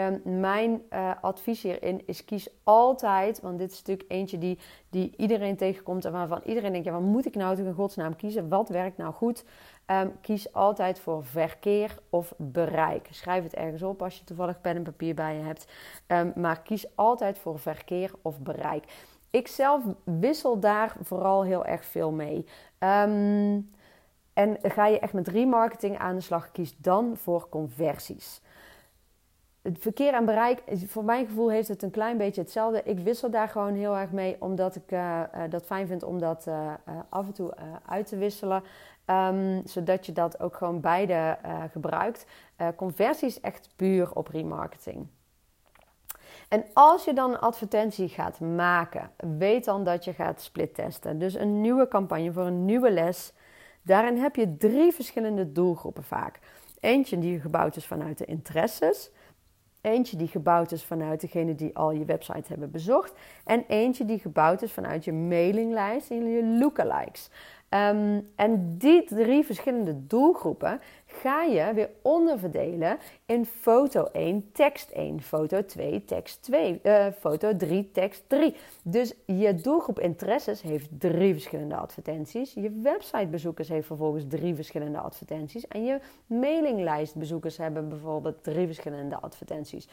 Um, mijn uh, advies hierin is kies altijd, want dit is natuurlijk eentje die, die iedereen tegenkomt en waarvan iedereen denkt, ja, wat moet ik nou toch in godsnaam kiezen? Wat werkt nou goed? Um, kies altijd voor verkeer of bereik. Schrijf het ergens op als je toevallig pen en papier bij je hebt. Um, maar kies altijd voor verkeer of bereik. Ik zelf wissel daar vooral heel erg veel mee. En ga je echt met remarketing aan de slag, kies dan voor conversies. Het verkeer en bereik, voor mijn gevoel heeft het een klein beetje hetzelfde. Ik wissel daar gewoon heel erg mee, omdat ik uh, uh, dat fijn vind om dat uh, af en toe uit te wisselen. Um, zodat je dat ook gewoon beide gebruikt. Conversie is echt puur op remarketing. En als je dan een advertentie gaat maken, weet dan dat je gaat split testen. Dus een nieuwe campagne voor een nieuwe les. Daarin heb je drie verschillende doelgroepen vaak. Eentje die gebouwd is vanuit de interesses. Eentje die gebouwd is vanuit degene die al je website hebben bezocht. En eentje die gebouwd is vanuit je mailinglijst en je lookalikes. Um, en die drie verschillende doelgroepen ga je weer onderverdelen in foto 1, tekst 1, foto 2, tekst 2, uh, foto 3, tekst 3. Dus je doelgroep interesses heeft drie verschillende advertenties. Je websitebezoekers heeft vervolgens drie verschillende advertenties. En je mailinglijstbezoekers hebben bijvoorbeeld drie verschillende advertenties.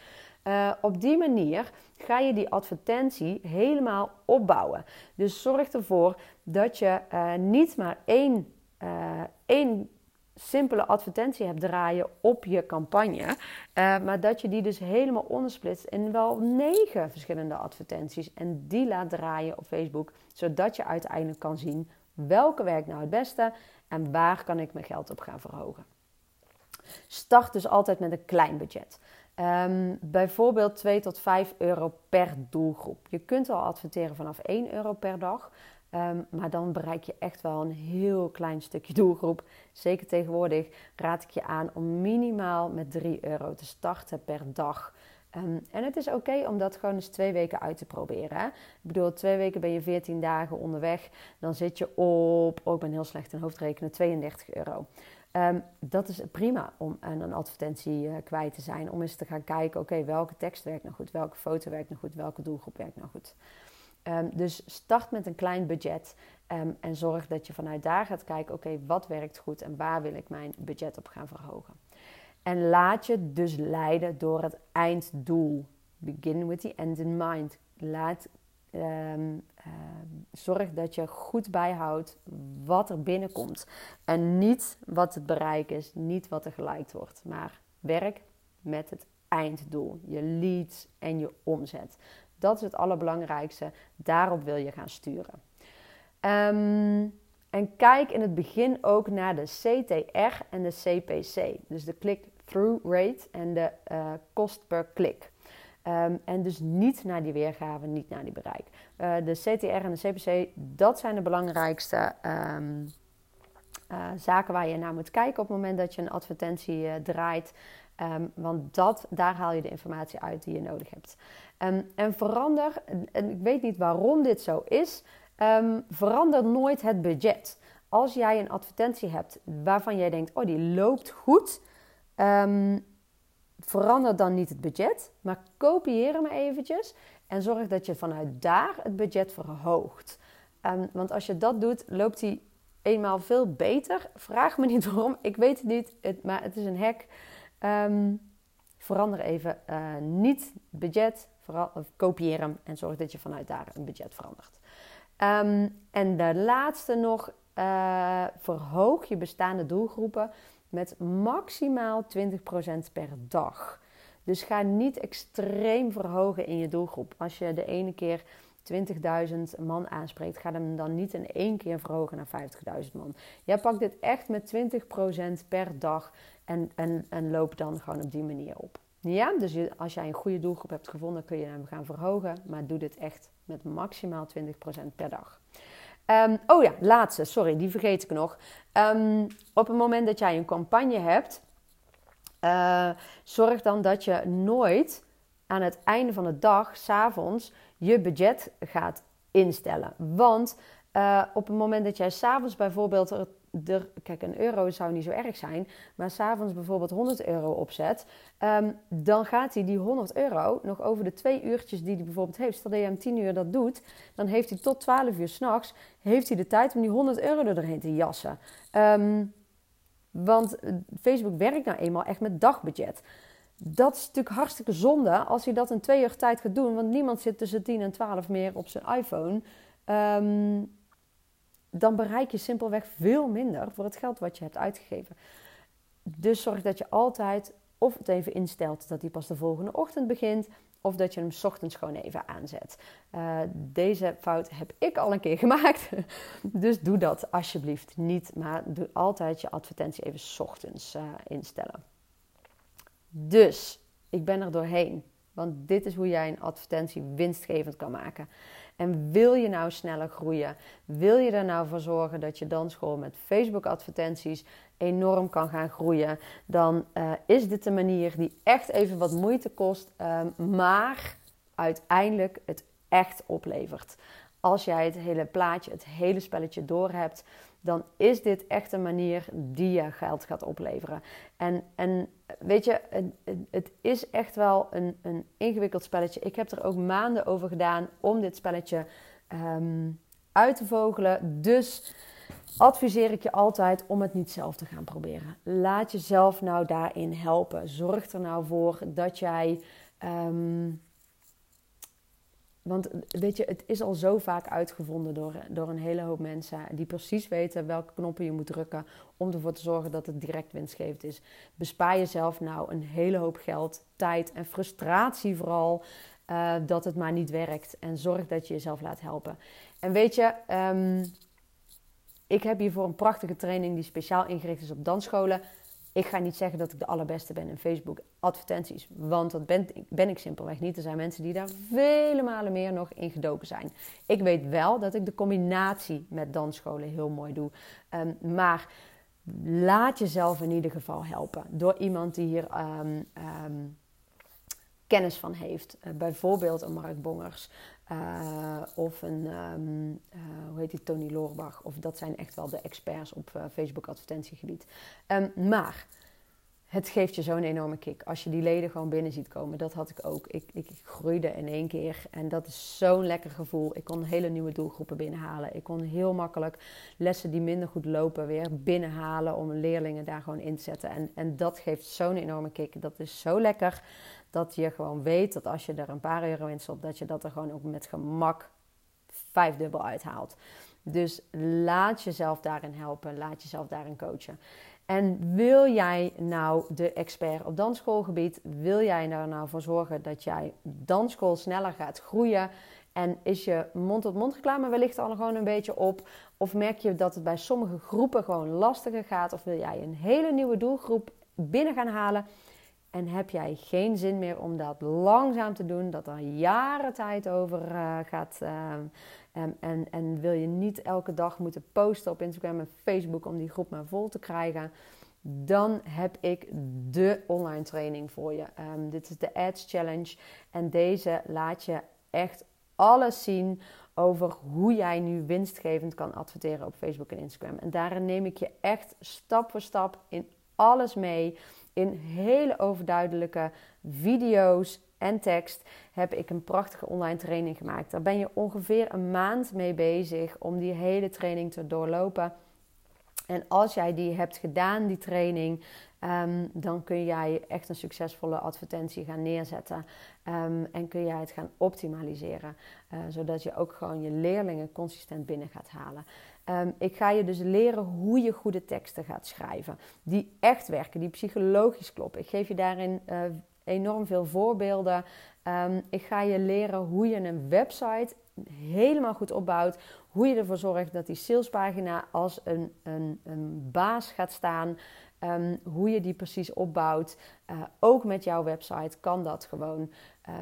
Uh, op die manier ga je die advertentie helemaal opbouwen. Dus zorg ervoor dat je uh, niet maar één, één simpele advertentie hebt draaien op je campagne. maar dat je die dus helemaal ondersplitst in wel negen verschillende advertenties. En die laat draaien op Facebook. Zodat je uiteindelijk kan zien welke werkt nou het beste en waar kan ik mijn geld op gaan verhogen. Start dus altijd met een klein budget. Um, bijvoorbeeld 2 tot 5 euro per doelgroep. Je kunt al adverteren vanaf 1 euro per dag. Um, maar dan bereik je echt wel een heel klein stukje doelgroep. Zeker tegenwoordig raad ik je aan om minimaal met 3 euro te starten per dag. Um, en het is oké om dat gewoon eens twee weken uit te proberen. Hè? Ik bedoel, twee weken ben je 14 dagen onderweg. Dan zit je op, oh ik ben heel slecht in hoofdrekenen, 32 euro. Um, dat is prima om aan een advertentie uh, kwijt te zijn. Om eens te gaan kijken, oké, welke tekst werkt nou goed? Welke foto werkt nou goed? Welke doelgroep werkt nou goed? Um, dus start met een klein budget um, en zorg dat je vanuit daar gaat kijken, oké, wat werkt goed en waar wil ik mijn budget op gaan verhogen? En laat je dus leiden door het einddoel. Begin with the end in mind. Laat uh, zorg dat je goed bijhoudt wat er binnenkomt. En niet wat het bereik is, niet wat er geliked wordt. Maar werk met het einddoel. Je leads en je omzet. Dat is het allerbelangrijkste. Daarop wil je gaan sturen. Um, en kijk in het begin ook naar de CTR en de CPC. Dus de click-through rate en de uh, kost per klik. Um, en dus niet naar die weergave, niet naar die bereik. Uh, de CTR en de CPC, dat zijn de belangrijkste um, uh, zaken waar je naar moet kijken op het moment dat je een advertentie draait. Um, want dat, daar haal je de informatie uit die je nodig hebt. en verander, en ik weet niet waarom dit zo is, verander nooit het budget. Als jij een advertentie hebt waarvan jij denkt, oh die loopt goed verander dan niet het budget, maar kopieer hem eventjes en zorg dat je vanuit daar het budget verhoogt. Want als je dat doet, loopt hij eenmaal veel beter. Vraag me niet waarom, ik weet het niet, het, maar het is een hack. Um, verander even uh, niet budget, vooral, kopieer hem en zorg dat je vanuit daar een budget verandert. Um, en de laatste nog, uh, verhoog je bestaande doelgroepen met maximaal 20% per dag. Dus ga niet extreem verhogen in je doelgroep. Als je de ene keer 20.000 man aanspreekt, ga hem dan niet in één keer verhogen naar 50.000 man. Jij pakt dit echt met 20% per dag en, en, en loop dan gewoon op die manier op. Ja, dus als jij een goede doelgroep hebt gevonden, kun je hem gaan verhogen. Maar doe dit echt met maximaal 20% per dag. Um, oh ja, laatste, sorry, die vergeet ik nog. Um, op het moment dat jij een campagne hebt, uh, zorg dan dat je nooit aan het einde van de dag, s'avonds, je budget gaat instellen. Want uh, op het moment dat jij s'avonds bijvoorbeeld kijk, een euro zou niet zo erg zijn, maar s'avonds bijvoorbeeld 100 euro opzet, um, dan gaat hij die 100 euro nog over de twee uurtjes die hij bijvoorbeeld heeft. Stel dat je hem 10 uur dat doet, dan heeft hij tot 12 uur s'nachts heeft hij de tijd om die 100 euro er doorheen te jassen. Um, want Facebook werkt nou eenmaal echt met dagbudget. Dat is natuurlijk hartstikke zonde als hij dat in twee uur tijd gaat doen, want niemand zit tussen 10 en 12 meer op zijn iPhone. Um, dan bereik je simpelweg veel minder voor het geld wat je hebt uitgegeven. Dus zorg dat je altijd of het even instelt dat hij pas de volgende ochtend begint, of dat je hem ochtends gewoon even aanzet. Uh, deze fout heb ik al een keer gemaakt. dus doe dat alsjeblieft niet. Maar doe altijd je advertentie even ochtends uh, instellen. Dus ik ben er doorheen. Want dit is hoe jij een advertentie winstgevend kan maken. En wil je nou sneller groeien? Wil je er nou voor zorgen dat je dansschool met Facebook advertenties enorm kan gaan groeien? Dan uh, is dit de manier die echt even wat moeite kost, um, maar uiteindelijk het echt oplevert. Als jij het hele plaatje, het hele spelletje door hebt, dan is dit echt een manier die je geld gaat opleveren. En, en weet je, het, het is echt wel een, een ingewikkeld spelletje. Ik heb er ook maanden over gedaan om dit spelletje ehm, uit te vogelen. Dus adviseer ik je altijd om het niet zelf te gaan proberen. Laat jezelf nou daarin helpen. Zorg er nou voor dat jij. Ehm, want weet je, het is al zo vaak uitgevonden door, door een hele hoop mensen die precies weten welke knoppen je moet drukken om ervoor te zorgen dat het direct winstgevend is. Bespaar jezelf nou een hele hoop geld, tijd en frustratie vooral uh, dat het maar niet werkt. En zorg dat je jezelf laat helpen. En weet je, um, ik heb hiervoor een prachtige training die speciaal ingericht is op dansscholen. Ik ga niet zeggen dat ik de allerbeste ben in Facebook advertenties, want dat ben, ben ik simpelweg niet. Er zijn mensen die daar vele malen meer nog in gedoken zijn. Ik weet wel dat ik de combinatie met dansscholen heel mooi doe. Um, maar laat jezelf in ieder geval helpen door iemand die hier um, um, kennis van heeft. Uh, bijvoorbeeld een Mark Bongers, uh, of een, um, uh, hoe heet die, Tony Loorbach. Of dat zijn echt wel de experts op uh, Facebook advertentiegebied. Um, maar het geeft je zo'n enorme kick. Als je die leden gewoon binnen ziet komen. Dat had ik ook. Ik, ik groeide in één keer. En dat is zo'n lekker gevoel. Ik kon hele nieuwe doelgroepen binnenhalen. Ik kon heel makkelijk lessen die minder goed lopen weer binnenhalen. Om leerlingen daar gewoon in te zetten. En, en dat geeft zo'n enorme kick. Dat is zo lekker dat je gewoon weet dat als je er een paar euro in stopt, dat je dat er gewoon ook met gemak vijfdubbel uithaalt. Dus laat jezelf daarin helpen, laat jezelf daarin coachen. En wil jij nou de expert op dansschoolgebied, wil jij er nou voor zorgen dat jij dansschool sneller gaat groeien? En is je mond-tot-mond reclame wellicht al gewoon een beetje op? Of merk je dat het bij sommige groepen gewoon lastiger gaat? Of wil jij een hele nieuwe doelgroep binnen gaan halen? En heb jij geen zin meer om dat langzaam te doen, dat er jaren tijd over uh, gaat. Uh, en, en, en, wil je niet elke dag moeten posten op Instagram en Facebook om die groep maar vol te krijgen, dan heb ik de online training voor je. Um, dit is de Ads Challenge. En deze laat je echt alles zien over hoe jij nu winstgevend kan adverteren op Facebook en Instagram. En daarin neem ik je echt stap voor stap in alles mee in hele overduidelijke video's en tekst heb ik een prachtige online training gemaakt. Daar ben je ongeveer een maand mee bezig om die hele training te doorlopen. En als jij die hebt gedaan, die training, um, dan kun jij echt een succesvolle advertentie gaan neerzetten. Um, en kun jij het gaan optimaliseren. Uh, zodat je ook gewoon je leerlingen consistent binnen gaat halen. Um, ik ga je dus leren hoe je goede teksten gaat schrijven. Die echt werken, die psychologisch kloppen. Ik geef je daarin uh, enorm veel voorbeelden. Um, ik ga je leren hoe je een website helemaal goed opbouwt. Hoe je ervoor zorgt dat die salespagina als een, een, een baas gaat staan. Um, hoe je die precies opbouwt. Uh, ook met jouw website kan dat gewoon.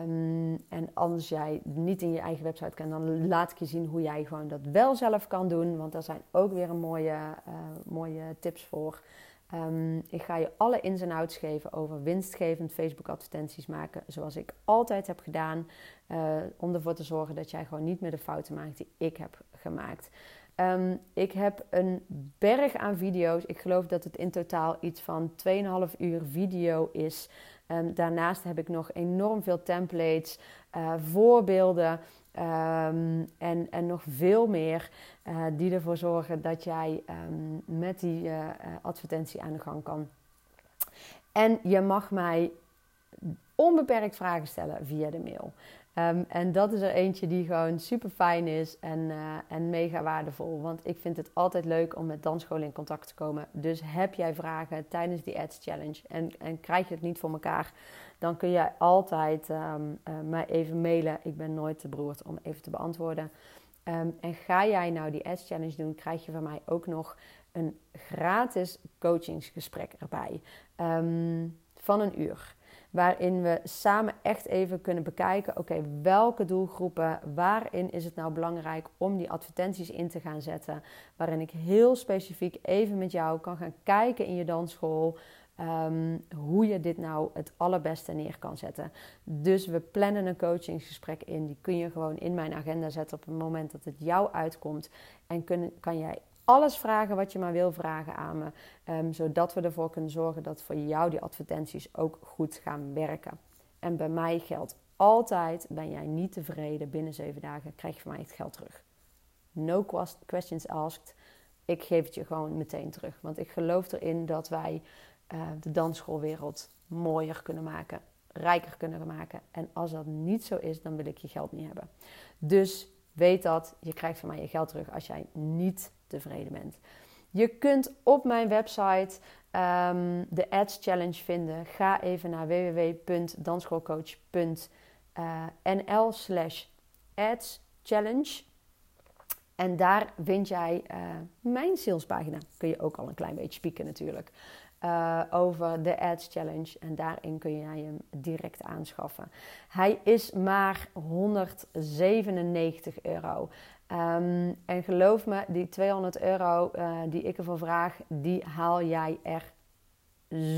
Um, en als jij niet in je eigen website kan, dan laat ik je zien hoe jij gewoon dat wel zelf kan doen. Want daar zijn ook weer een mooie, uh, mooie tips voor. Um, ik ga je alle ins en outs geven over winstgevend Facebook advertenties maken. Zoals ik altijd heb gedaan. Uh, om ervoor te zorgen dat jij gewoon niet meer de fouten maakt die ik heb gemaakt. Um, ik heb een berg aan video's. Ik geloof dat het in totaal iets van 2,5 uur video is. Um, daarnaast heb ik nog enorm veel templates, uh, voorbeelden um, en, en nog veel meer. Uh, die ervoor zorgen dat jij met die uh, advertentie aan de gang kan. En je mag mij onbeperkt vragen stellen via de mail. Um, en dat is er eentje die gewoon super fijn is en, uh, en mega waardevol. Want ik vind het altijd leuk om met dansscholen in contact te komen. Dus heb jij vragen tijdens die Ads Challenge en, en krijg je het niet voor elkaar, dan kun jij altijd um, uh, mij even mailen. Ik ben nooit te beroerd om even te beantwoorden. Um, en ga jij nou die Ads Challenge doen, krijg je van mij ook nog een gratis coachingsgesprek erbij van een uur. Waarin we samen echt even kunnen bekijken: oké, welke doelgroepen, waarin is het nou belangrijk om die advertenties in te gaan zetten? Waarin ik heel specifiek even met jou kan gaan kijken in je dansschool. Um, hoe je dit nou het allerbeste neer kan zetten. Dus we plannen een coachingsgesprek in. Die kun je gewoon in mijn agenda zetten op het moment dat het jou uitkomt. En kun, kan jij alles vragen wat je maar wil vragen aan me. Ehm, zodat we ervoor kunnen zorgen dat voor jou die advertenties ook goed gaan werken. En bij mij geldt altijd, ben jij niet tevreden binnen zeven dagen, krijg je van mij het geld terug. No questions asked. Ik geef het je gewoon meteen terug. Want ik geloof erin dat wij uh, de dansschoolwereld mooier kunnen maken, rijker kunnen maken. En als dat niet zo is, dan wil ik je geld niet hebben. Dus weet dat, je krijgt van mij je geld terug als jij niet tevreden bent. Je kunt op mijn website um, de Ads Challenge vinden. Ga even naar www.dansschoolcoach.nl slash Ads Challenge. En daar vind jij uh, mijn salespagina. Kun je ook al een klein beetje spieken natuurlijk. Uh, over de Ads Challenge. En daarin kun jij hem direct aanschaffen. Hij is maar 197 euro. Um, en geloof me, die 200 euro uh, die ik ervoor vraag, die haal jij er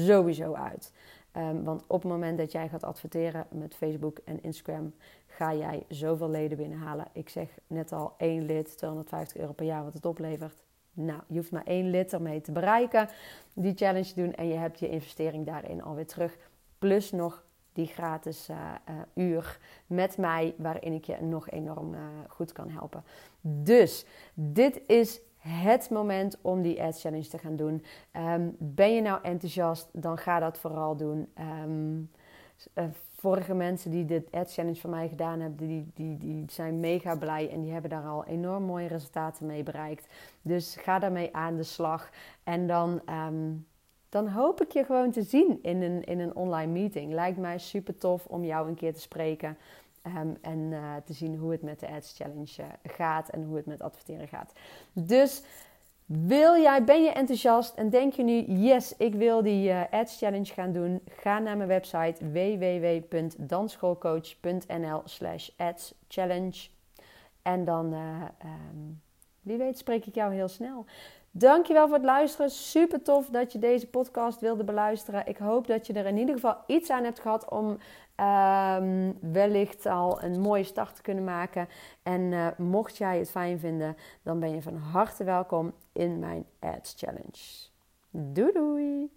sowieso uit. Um, want op het moment dat jij gaat adverteren met Facebook en Instagram, ga jij zoveel leden binnenhalen. Ik zeg net al, één lid, 250 euro per jaar wat het oplevert. Nou, je hoeft maar één lid ermee te bereiken, die challenge doen en je hebt je investering daarin alweer terug. Plus nog die gratis uh, uh, uur met mij, waarin ik je nog enorm uh, goed kan helpen. Dus dit is het moment om die Ads Challenge te gaan doen. Um, ben je nou enthousiast, dan ga dat vooral doen. Um, vorige mensen die de Ads Challenge van mij gedaan hebben, die, die, die zijn mega blij en die hebben daar al enorm mooie resultaten mee bereikt. Dus ga daarmee aan de slag. En dan, um, dan hoop ik je gewoon te zien in een, in een online meeting. Lijkt mij super tof om jou een keer te spreken. Um, en uh, te zien hoe het met de Ads Challenge uh, gaat en hoe het met adverteren gaat. Dus wil jij, ben je enthousiast en denk je nu, yes, ik wil die uh, Ads Challenge gaan doen? Ga naar mijn website www.dansschoolcoach.nl slash ads challenge. En dan, um, wie weet, spreek ik jou heel snel. Dankjewel voor het luisteren. Super tof dat je deze podcast wilde beluisteren. Ik hoop dat je er in ieder geval iets aan hebt gehad om um, wellicht al een mooie start te kunnen maken. En uh, mocht jij het fijn vinden, dan ben je van harte welkom in mijn Ads Challenge. Doei doei!